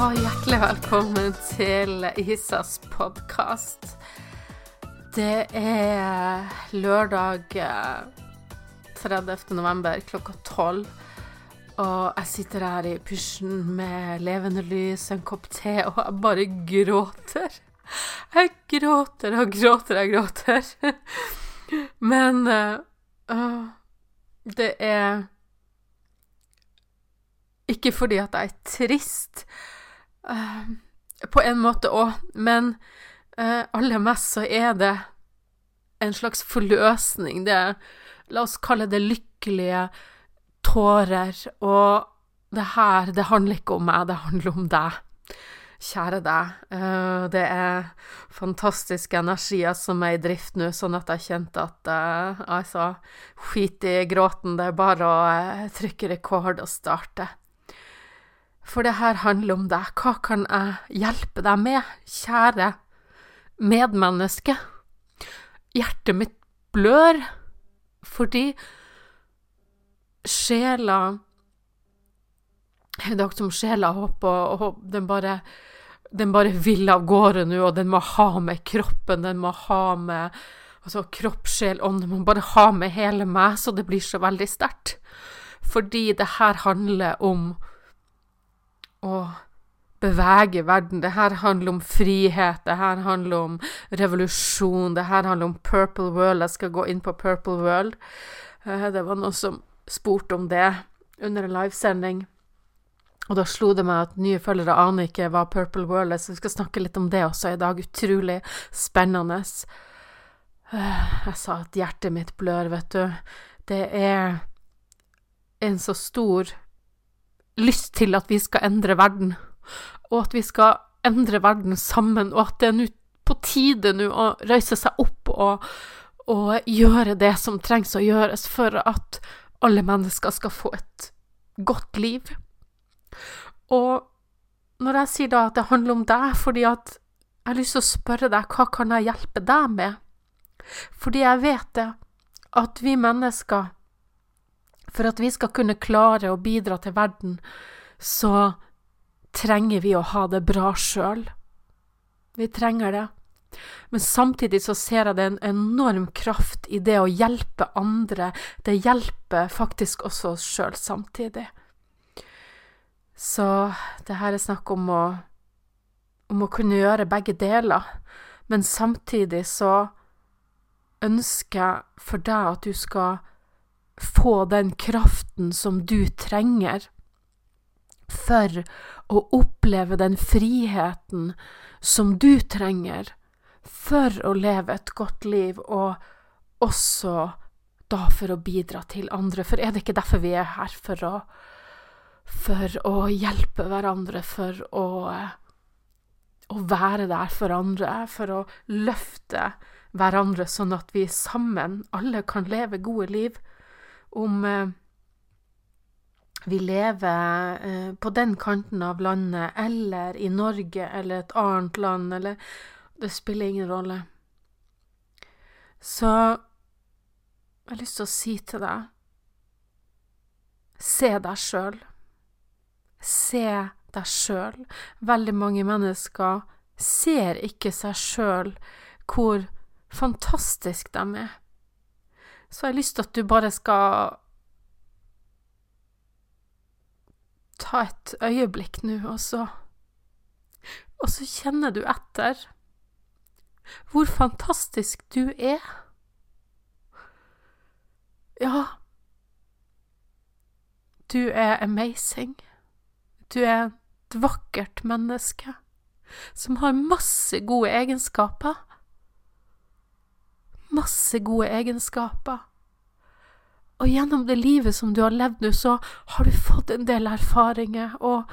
og hjertelig velkommen til Isas podkast. Det er lørdag 30. Eh, november klokka tolv. Og jeg sitter her i pysjen med levende lys, en kopp te, og jeg bare gråter. Jeg gråter og gråter og gråter. Men uh, det er ikke fordi at jeg er trist, uh, på en måte òg, men uh, aller mest så er det en slags forløsning. Det La oss kalle det lykkelige tårer. Og det her, det handler ikke om meg, det handler om deg. Kjære deg. Uh, det er fantastiske energier som er i drift nå, sånn at jeg kjente at uh, altså, skit i gråten, det er bare å trykke rekord og starte. For det her handler om deg. Hva kan jeg hjelpe deg med, kjære medmenneske? Hjertet mitt blør fordi sjela Det er som sjela hopper, og den bare den bare vil av gårde nå, og den må ha med kroppen, den må ha med altså kropp, sjel, ånd, den må bare ha med hele meg, så det blir så veldig sterkt. Fordi det her handler om å bevege verden. Det her handler om frihet, det her handler om revolusjon, det her handler om Purple World. Jeg skal gå inn på Purple World. Eh, det var noen som spurte om det under en livesending. Og da slo det meg at nye følgere aner ikke hva Purple World er, så vi skal snakke litt om det også i dag. Utrolig spennende. Eh, jeg sa at hjertet mitt blør, vet du. Det er en så stor lyst til at vi skal endre verden, og at vi skal endre verden sammen, og at det er nå på tide nå å røyse seg opp og, og gjøre det som trengs å gjøres for at alle mennesker skal få et godt liv. Og når jeg sier da at det handler om deg, fordi at jeg har lyst til å spørre deg hva kan jeg hjelpe deg med? Fordi jeg vet det, at vi mennesker for at vi skal kunne klare å bidra til verden, så trenger vi å ha det bra sjøl. Vi trenger det. Men samtidig så ser jeg det en enorm kraft i det å hjelpe andre. Det hjelper faktisk også oss sjøl samtidig. Så det her er snakk om å, om å kunne gjøre begge deler. Men samtidig så ønsker jeg for deg at du skal få den kraften som du trenger for å oppleve den friheten som du trenger for å leve et godt liv, og også da for å bidra til andre. For er det ikke derfor vi er her? For å, for å hjelpe hverandre, for å, å være der for andre, for å løfte hverandre, sånn at vi sammen, alle, kan leve gode liv om eh, vi lever eh, på den kanten av landet, eller i Norge, eller et annet land, eller Det spiller ingen rolle. Så jeg har lyst til å si til deg Se deg sjøl. Se deg sjøl. Veldig mange mennesker ser ikke seg sjøl hvor fantastisk de er så har jeg lyst til at du bare skal ta et øyeblikk nå, og så Og så kjenner du etter hvor fantastisk du er. Ja, du er amazing. Du er et vakkert menneske som har masse gode egenskaper masse gode egenskaper. Og gjennom det livet som du har levd nå, så har du fått en del erfaringer, og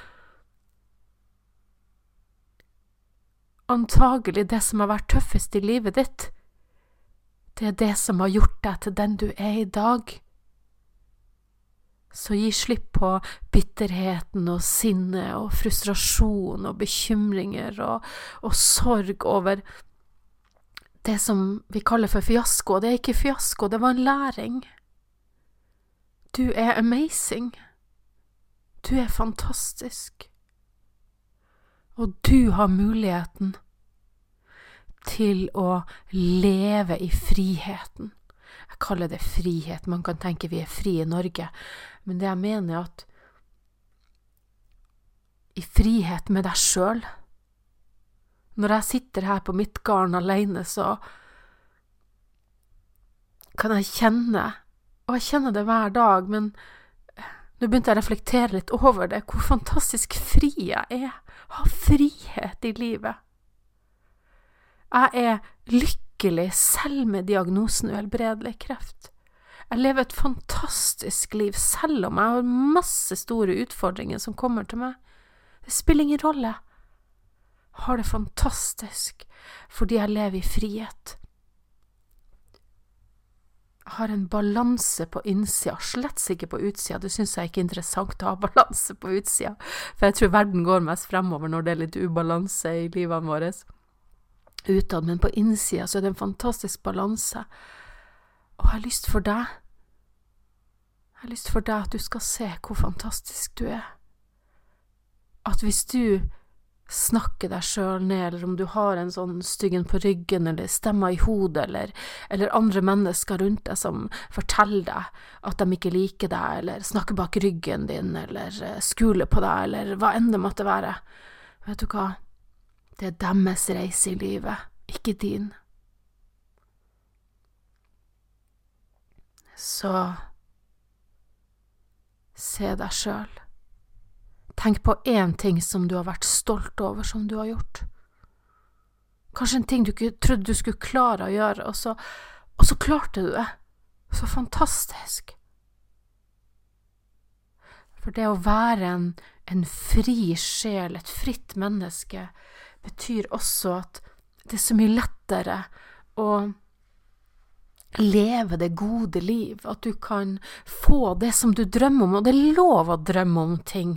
antagelig det som har vært tøffest i livet ditt, det er det som har gjort deg til den du er i dag. Så gi slipp på bitterheten og sinne og frustrasjon og bekymringer og, og sorg over det som vi kaller for fiasko. Det er ikke fiasko, det var en læring. Du er amazing. Du er fantastisk. Og du har muligheten til å leve i friheten. Jeg kaller det frihet. Man kan tenke vi er fri i Norge, men det jeg mener, er at i frihet med deg sjøl Når jeg sitter her på mitt garn alene, så kan jeg kjenne, og jeg kjenner det hver dag, men nå begynte jeg å reflektere litt over det, hvor fantastisk fri jeg er. Ha frihet i livet. Jeg er lykkelig selv med diagnosen uhelbredelig kreft. Jeg lever et fantastisk liv, selv om jeg har masse store utfordringer som kommer til meg. Det spiller ingen rolle. Jeg har det fantastisk fordi jeg lever i frihet har en balanse på innsida, slett ikke på utsida. Det syns jeg ikke er interessant å ha balanse på utsida, for jeg tror verden går mest fremover når det er litt ubalanse i livene våre utad, men på innsida så er det en fantastisk balanse. Og jeg har lyst for deg Jeg har lyst for deg at du skal se hvor fantastisk du er. At hvis du snakke deg sjøl ned, eller om du har en sånn styggen på ryggen eller stemmer i hodet, eller, eller, andre mennesker rundt deg som forteller deg at de ikke liker deg, eller snakker bak ryggen din, eller eh, skuler på deg, eller hva enn det måtte være. Vet du hva, det er deres reise i livet, ikke din. Så se deg sjøl. Tenk på én ting som du har vært stolt over som du har gjort. Kanskje en ting du ikke trodde du skulle klare å gjøre, og så, og så klarte du det. Så fantastisk. For det å være en, en fri sjel, et fritt menneske, betyr også at det er så mye lettere å leve det gode liv, at du kan få det som du drømmer om, og det er lov å drømme om ting.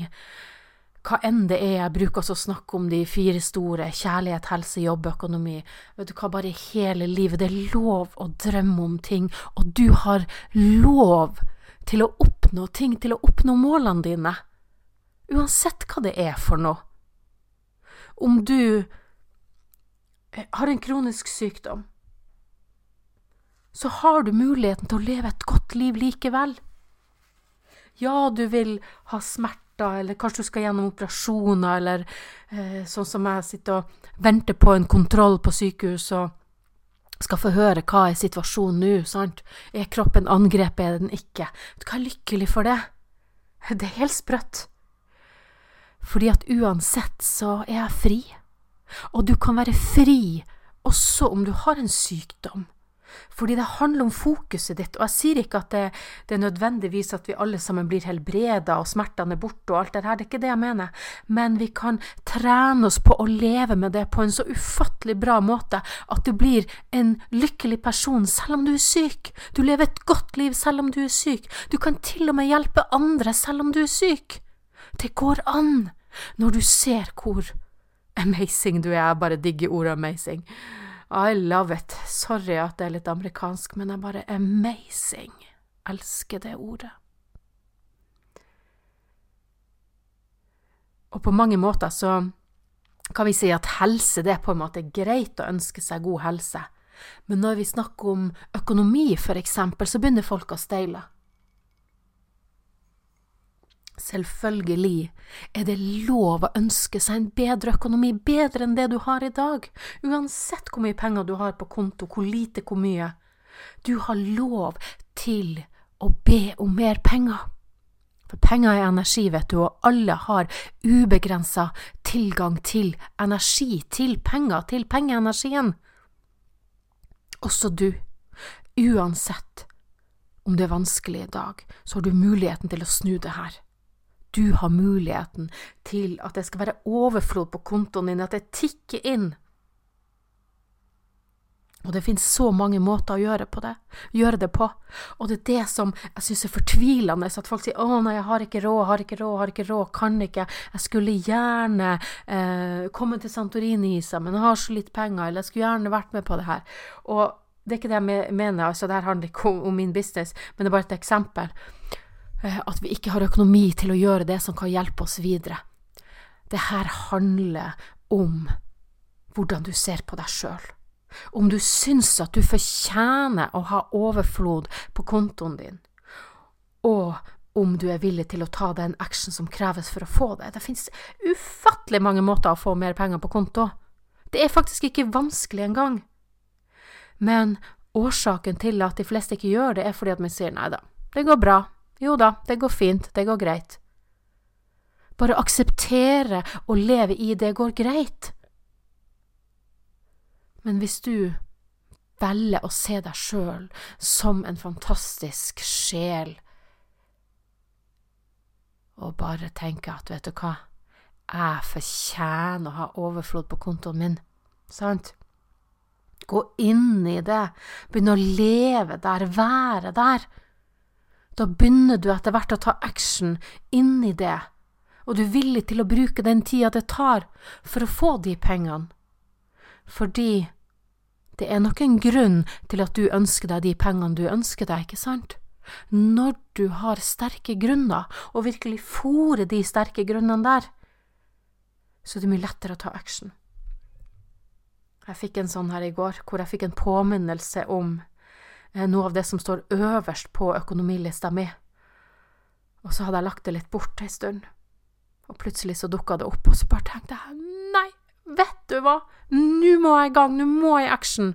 Hva enn det er jeg bruker å snakke om de fire store, kjærlighet, helse, jobb, økonomi, vet du hva, bare hele livet, det er lov å drømme om ting, og du har lov til å oppnå ting, til å oppnå målene dine, uansett hva det er for noe. Om du har en kronisk sykdom, så har du muligheten til å leve et godt liv likevel. Ja, du vil ha smerter, eller kanskje du skal gjennom operasjoner, eller eh, sånn som jeg sitter og venter på en kontroll på sykehus og skal få høre hva er situasjonen nå, sant, er kroppen angrepet, er den ikke, du være lykkelig for det, det er helt sprøtt, fordi at uansett så er jeg fri, og du kan være fri også om du har en sykdom. Fordi det handler om fokuset ditt, og jeg sier ikke at det, det er nødvendigvis at vi alle sammen blir helbreda og smertene er borte og alt det her, det er ikke det jeg mener, men vi kan trene oss på å leve med det på en så ufattelig bra måte at du blir en lykkelig person selv om du er syk. Du lever et godt liv selv om du er syk. Du kan til og med hjelpe andre selv om du er syk. Det går an når du ser hvor amazing du er. Jeg bare digger ordet amazing. I love it. Sorry at det er litt amerikansk, men jeg bare amazing. Elsker det ordet. Og på mange måter så kan vi si at helse, det er på en måte greit å ønske seg god helse, men når vi snakker om økonomi, for eksempel, så begynner folk å steile. Selvfølgelig er det lov å ønske seg en bedre økonomi, bedre enn det du har i dag, uansett hvor mye penger du har på konto, hvor lite, hvor mye. Du har lov til å be om mer penger. For penger er energi, vet du, og alle har ubegrensa tilgang til energi, til penger, til pengeenergien. Også du, uansett om det er vanskelig i dag, så har du muligheten til å snu det her du har muligheten til at det skal være overflod på kontoen din, at det tikker inn. Og det finnes så mange måter å gjøre, det, gjøre det på, og det er det som jeg synes er fortvilende, at folk sier 'Å nei, jeg har ikke råd, har ikke råd, har ikke råd, kan ikke', jeg skulle gjerne eh, komme til Santorini i seg, men jeg har så litt penger, eller jeg skulle gjerne vært med på det her. Og det er ikke det jeg mener, altså det her handler ikke om min business, men det er bare et eksempel. Eh, at vi ikke har økonomi til å gjøre det som kan hjelpe oss videre. Det her handler om hvordan du ser på deg sjøl. Om du syns at du fortjener å ha overflod på kontoen din, og om du er villig til å ta den action som kreves for å få det. Det finnes ufattelig mange måter å få mer penger på konto. Det er faktisk ikke vanskelig engang. Men årsaken til at de fleste ikke gjør det, er fordi at man sier nei da, det går bra, jo da, det går fint, det går greit. Bare akseptere å leve i det går greit. Men hvis du velger å se deg sjøl som en fantastisk sjel, og bare tenker at vet du hva, jeg fortjener å ha overflod på kontoen min, sant? Gå inn i det, begynne å leve der, være der. Da begynner du etter hvert å ta action inn i det, og du er villig til å bruke den tida det tar for å få de pengene. Fordi det er nok en grunn til at du ønsker deg de pengene du ønsker deg, ikke sant? Når du har sterke grunner, og virkelig fòrer de sterke grunnene der, så er det mye lettere å ta action. Jeg fikk en sånn her i går, hvor jeg fikk en påminnelse om noe av det som står øverst på økonomilista mi. Og så hadde jeg lagt det litt bort ei stund, og plutselig så dukka det opp, og så bare tenkte jeg nei, vet du hva, nå må jeg i gang, nå må jeg i action.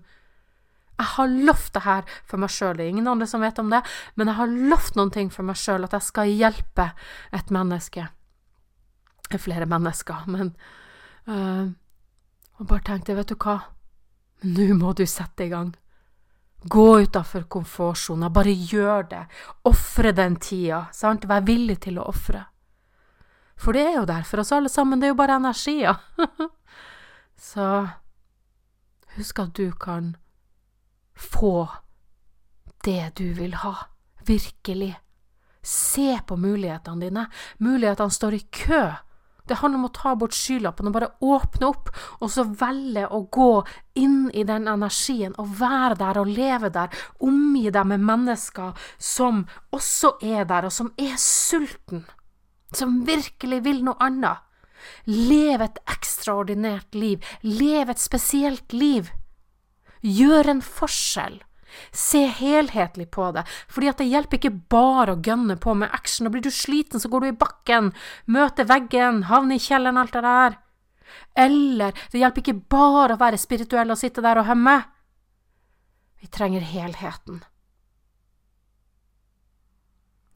Jeg har lovt det her for meg sjøl, det er ingen andre som vet om det, men jeg har lovt noen ting for meg sjøl, at jeg skal hjelpe et menneske. Flere mennesker, men øh, Og bare tenkte, vet du hva, nå må du sette i gang. Gå utafor komfortsona, bare gjør det. Ofre den tida, sant, vær villig til å ofre. For det er jo der for oss alle sammen, det er jo bare energier. Så husk at du kan få det du vil ha, virkelig. Se på mulighetene dine. Mulighetene står i kø. Det handler om å ta bort skylappen og bare åpne opp, og så velge å gå inn i den energien og være der og leve der, omgi deg med mennesker som også er der, og som er sulten, som virkelig vil noe annet. Lev et ekstraordinært liv, lev et spesielt liv. Gjør en forskjell. Se helhetlig på det, fordi at det hjelper ikke bare å gønne på med action. Og blir du sliten, så går du i bakken, møter veggen, havner i kjelleren, alt det der. Eller det hjelper ikke bare å være spirituell og sitte der og hømme. Vi trenger helheten.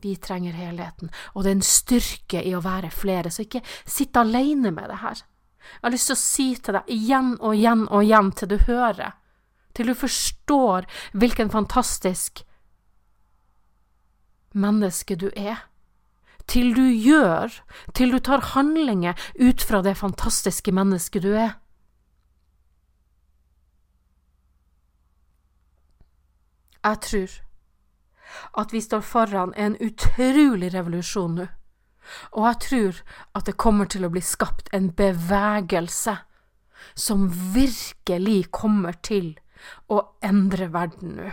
Vi trenger helheten, og det er en styrke i å være flere, så ikke sitt alene med det her. Jeg har lyst til å si til deg igjen og igjen og igjen til du hører til du forstår hvilken fantastisk menneske du er, til du gjør, til du tar handlinger ut fra det fantastiske mennesket du er. Jeg tror at vi står foran en utrolig revolusjon nå, og jeg tror at det kommer til å bli skapt en bevegelse som virkelig kommer til å endre verden nå.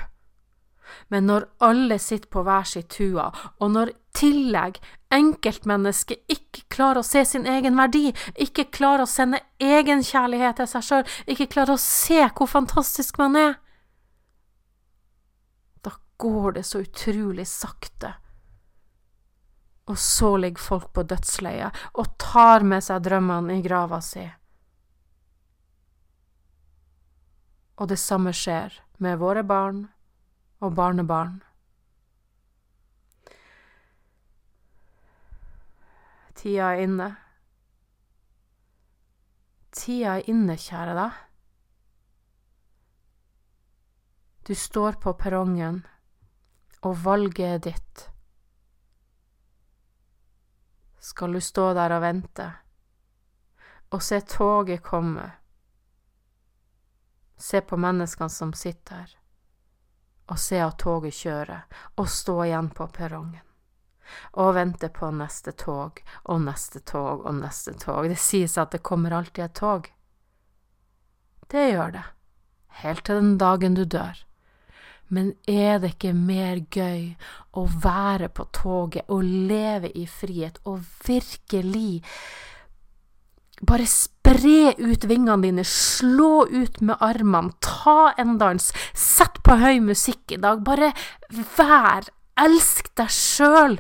Men når alle sitter på hver sitt hua, og når tillegg enkeltmennesket ikke klarer å se sin egen verdi, ikke klarer å sende egenkjærlighet til seg sjøl, ikke klarer å se hvor fantastisk man er, da går det så utrolig sakte. Og så ligger folk på dødsleiet og tar med seg drømmene i grava si. Og det samme skjer med våre barn og barnebarn. Tida er inne. Tida er inne, kjære deg. Du står på perrongen, og valget er ditt. Skal du stå der og vente og se toget komme? Se på menneskene som sitter her, og se at toget kjører, og stå igjen på perrongen. Og vente på neste tog og neste tog og neste tog. Det sies at det kommer alltid et tog. Det gjør det, helt til den dagen du dør. Men er det ikke mer gøy å være på toget og leve i frihet og virkelig bare spre ut vingene dine, slå ut med armene, ta en dans, sett på høy musikk i dag, bare vær, elsk deg sjøl,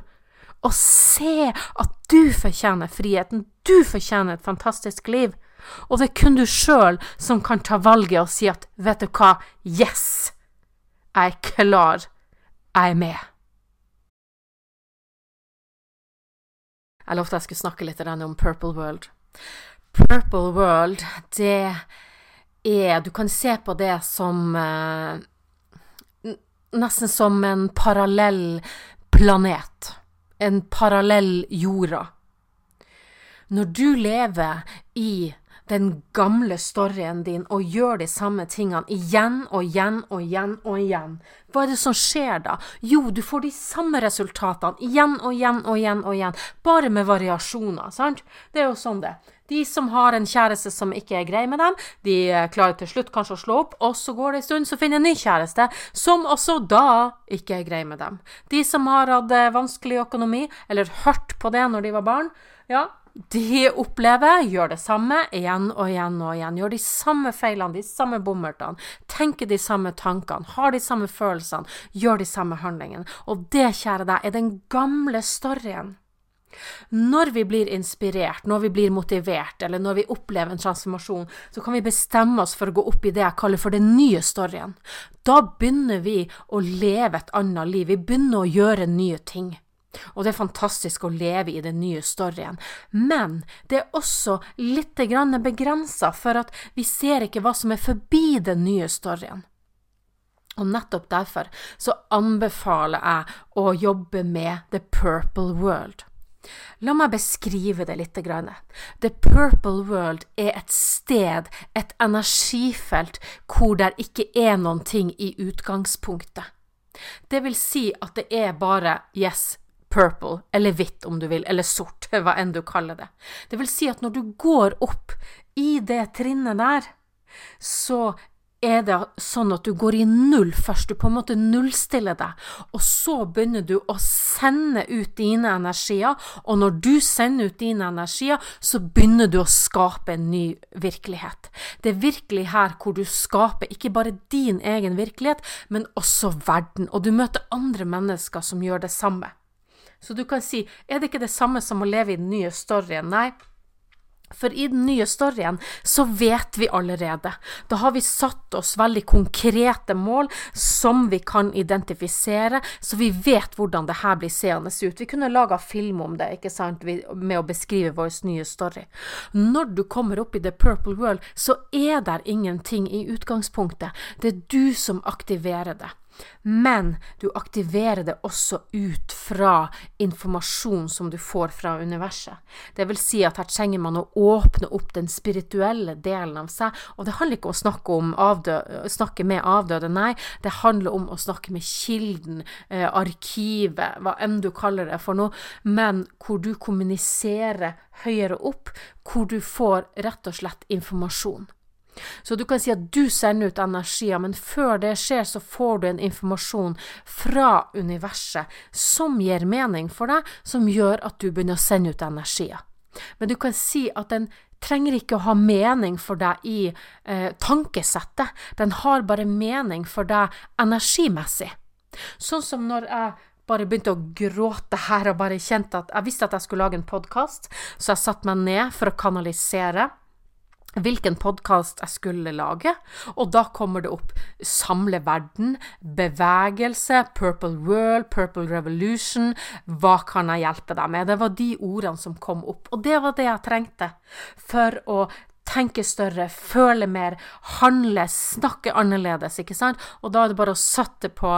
og se at du fortjener friheten, du fortjener et fantastisk liv. Og det er kun du sjøl som kan ta valget og si at vet du hva, yes, jeg er klar, jeg er med. Jeg lovte jeg skulle snakke litt om Purple World. Purple World, det er Du kan se på det som eh, Nesten som en parallell planet. En parallell jorda. Når du lever i den gamle storyen din og gjør de samme tingene igjen og igjen og igjen og igjen, hva er det som skjer da? Jo, du får de samme resultatene igjen og igjen og igjen og igjen, bare med variasjoner, sant? Det er jo sånn det. De som har en kjæreste som ikke er grei med dem, de klarer til slutt kanskje å slå opp, og så går det en stund, så finner en ny kjæreste, som også da ikke er grei med dem. De som har hatt eh, vanskelig økonomi, eller hørt på det når de var barn, ja, de opplever, gjør det samme igjen og igjen og igjen. Gjør de samme feilene, de samme bommertene. Tenker de samme tankene, har de samme følelsene, gjør de samme handlingene. Og det, kjære deg, er den gamle storyen. Når vi blir inspirert, når vi blir motivert, eller når vi opplever en transformasjon, så kan vi bestemme oss for å gå opp i det jeg kaller for den nye storyen. Da begynner vi å leve et annet liv, vi begynner å gjøre nye ting. Og det er fantastisk å leve i den nye storyen. Men det er også litt begrensa, for at vi ser ikke hva som er forbi den nye storyen. Og nettopp derfor så anbefaler jeg å jobbe med The Purple World. La meg beskrive det litt. The Purple World er et sted, et energifelt, hvor det ikke er noen ting i utgangspunktet. Det vil si at det er bare yes, purple, eller hvitt om du vil, eller sort, hva enn du kaller det. Det vil si at når du går opp i det trinnet der, så er det sånn at du går i null først, du på en måte nullstiller deg, og så begynner du å sende ut dine energier, og når du sender ut dine energier, så begynner du å skape en ny virkelighet. Det er virkelig her hvor du skaper ikke bare din egen virkelighet, men også verden, og du møter andre mennesker som gjør det samme. Så du kan si, er det ikke det samme som å leve i den nye storyen? Nei. For i den nye storyen så vet vi allerede. Da har vi satt oss veldig konkrete mål som vi kan identifisere, så vi vet hvordan det her blir seende ut. Vi kunne laga film om det, ikke sant, med å beskrive vår nye story. Når du kommer opp i The Purple World, så er der ingenting i utgangspunktet. Det er du som aktiverer det. Men du aktiverer det også ut fra informasjon som du får fra universet. Det vil si at her trenger man å åpne opp den spirituelle delen av seg, og det handler ikke om å snakke, om avdøde, snakke med avdøde, nei, det handler om å snakke med kilden, eh, arkivet, hva enn du kaller det for noe, men hvor du kommuniserer høyere opp, hvor du får rett og slett informasjon. Så du kan si at du sender ut energier, men før det skjer, så får du en informasjon fra universet som gir mening for deg, som gjør at du begynner å sende ut energier. Men du kan si at den trenger ikke å ha mening for deg i eh, tankesettet, den har bare mening for deg energimessig. Sånn som når jeg bare begynte å gråte her og bare kjente at jeg visste at jeg skulle lage en podkast, så jeg satte meg ned for å kanalisere hvilken podkast jeg skulle lage, og da kommer det opp Samle verden, bevegelse, Purple World, Purple Revolution, hva kan jeg hjelpe deg med? Det var de ordene som kom opp, og det var det jeg trengte for å tenke større, føle mer, handle, snakke annerledes, ikke sant? Og da er det bare å sette på,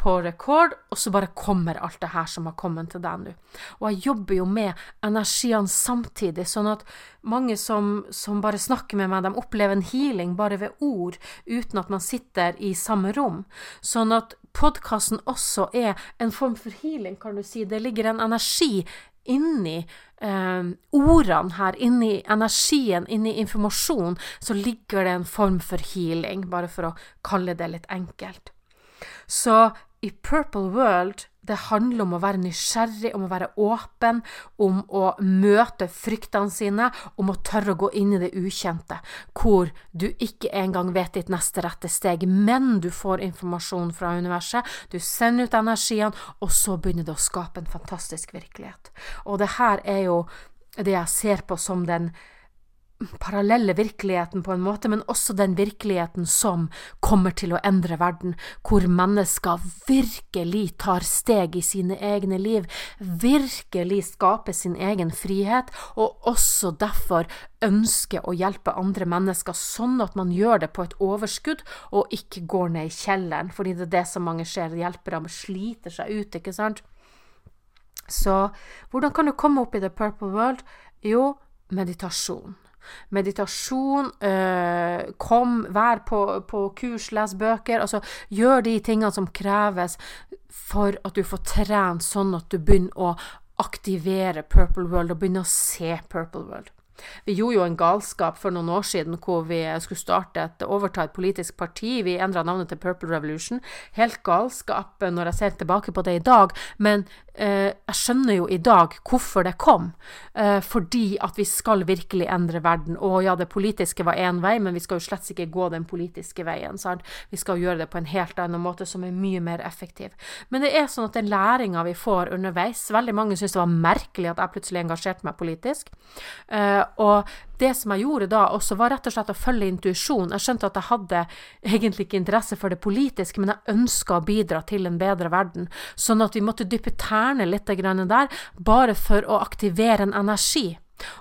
på rekord, og så bare kommer alt det her som har kommet til deg nå. Og jeg jobber jo med energiene samtidig, sånn at mange som, som bare snakker med meg, de opplever en healing bare ved ord, uten at man sitter i samme rom. Sånn at podkasten også er en form for healing, kan du si. Det ligger en energi inni eh, ordene her, inni energien, inni informasjon, så ligger det en form for healing, bare for å kalle det litt enkelt. Så i Purple World det handler om å være nysgjerrig, om å være åpen, om å møte fryktene sine, om å tørre å gå inn i det ukjente, hvor du ikke engang vet ditt neste rette steg, men du får informasjon fra universet, du sender ut energiene, og så begynner det å skape en fantastisk virkelighet. Og det her er jo det jeg ser på som den parallelle virkeligheten på en måte, men også den virkeligheten som kommer til å endre verden, hvor mennesker virkelig tar steg i sine egne liv, virkelig skaper sin egen frihet, og også derfor ønsker å hjelpe andre mennesker, sånn at man gjør det på et overskudd og ikke går ned i kjelleren, fordi det er det som mange ser, hjelpere sliter seg ut, ikke sant? Så hvordan kan du komme opp i the purple world? Jo, meditasjon. Meditasjon, øh, kom, vær på, på, kurs, les bøker. Altså, gjør de tingene som kreves for at du får trent sånn at du begynner å aktivere Purple World og begynner å se Purple World. Vi gjorde jo en galskap for noen år siden hvor vi skulle starte et, overta et politisk parti. Vi endra navnet til Purple Revolution. Helt galskap når jeg ser tilbake på det i dag, men eh, jeg skjønner jo i dag hvorfor det kom. Eh, fordi at vi skal virkelig endre verden. Og ja, det politiske var én vei, men vi skal jo slett ikke gå den politiske veien. Sant? Vi skal gjøre det på en helt annen måte som er mye mer effektiv. Men det er sånn at den læringa vi får underveis Veldig mange syns det var merkelig at jeg plutselig engasjerte meg politisk. Eh, og det som jeg gjorde da også, var rett og slett å følge intuisjon. Jeg skjønte at jeg hadde egentlig ikke interesse for det politiske, men jeg ønska å bidra til en bedre verden. Sånn at vi måtte dyppe tærne litt der, bare for å aktivere en energi.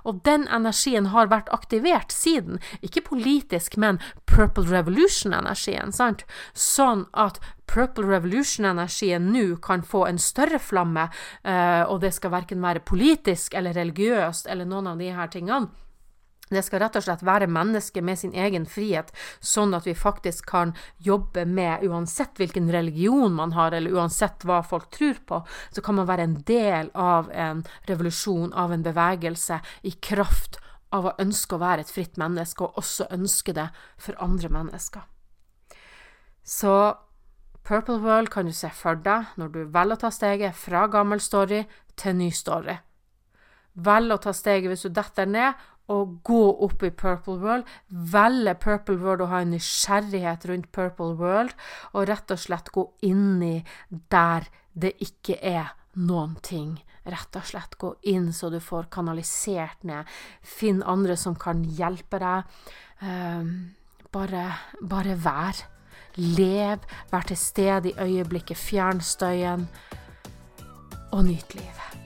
Og den energien har vært aktivert siden, ikke politisk, men Purple Revolution-energien, sant? Sånn at Purple Revolution-energien nå kan få en større flamme, uh, og det skal verken være politisk eller religiøst eller noen av de her tingene. Det skal rett og slett være mennesket med sin egen frihet, sånn at vi faktisk kan jobbe med, uansett hvilken religion man har, eller uansett hva folk tror på, så kan man være en del av en revolusjon, av en bevegelse, i kraft av å ønske å være et fritt menneske, og også ønske det for andre mennesker. Så Purple World kan du se for deg når du velger å ta steget fra gammel story til ny story. Velg å ta steget hvis du detter ned, å gå opp i Purple World, velge Purple World og ha en nysgjerrighet rundt Purple World, og rett og slett gå inn i der det ikke er noen ting. Rett og slett gå inn så du får kanalisert ned. Finn andre som kan hjelpe deg. Um, bare, bare vær. Lev, vær til stede i øyeblikket, fjern støyen, og nyt livet.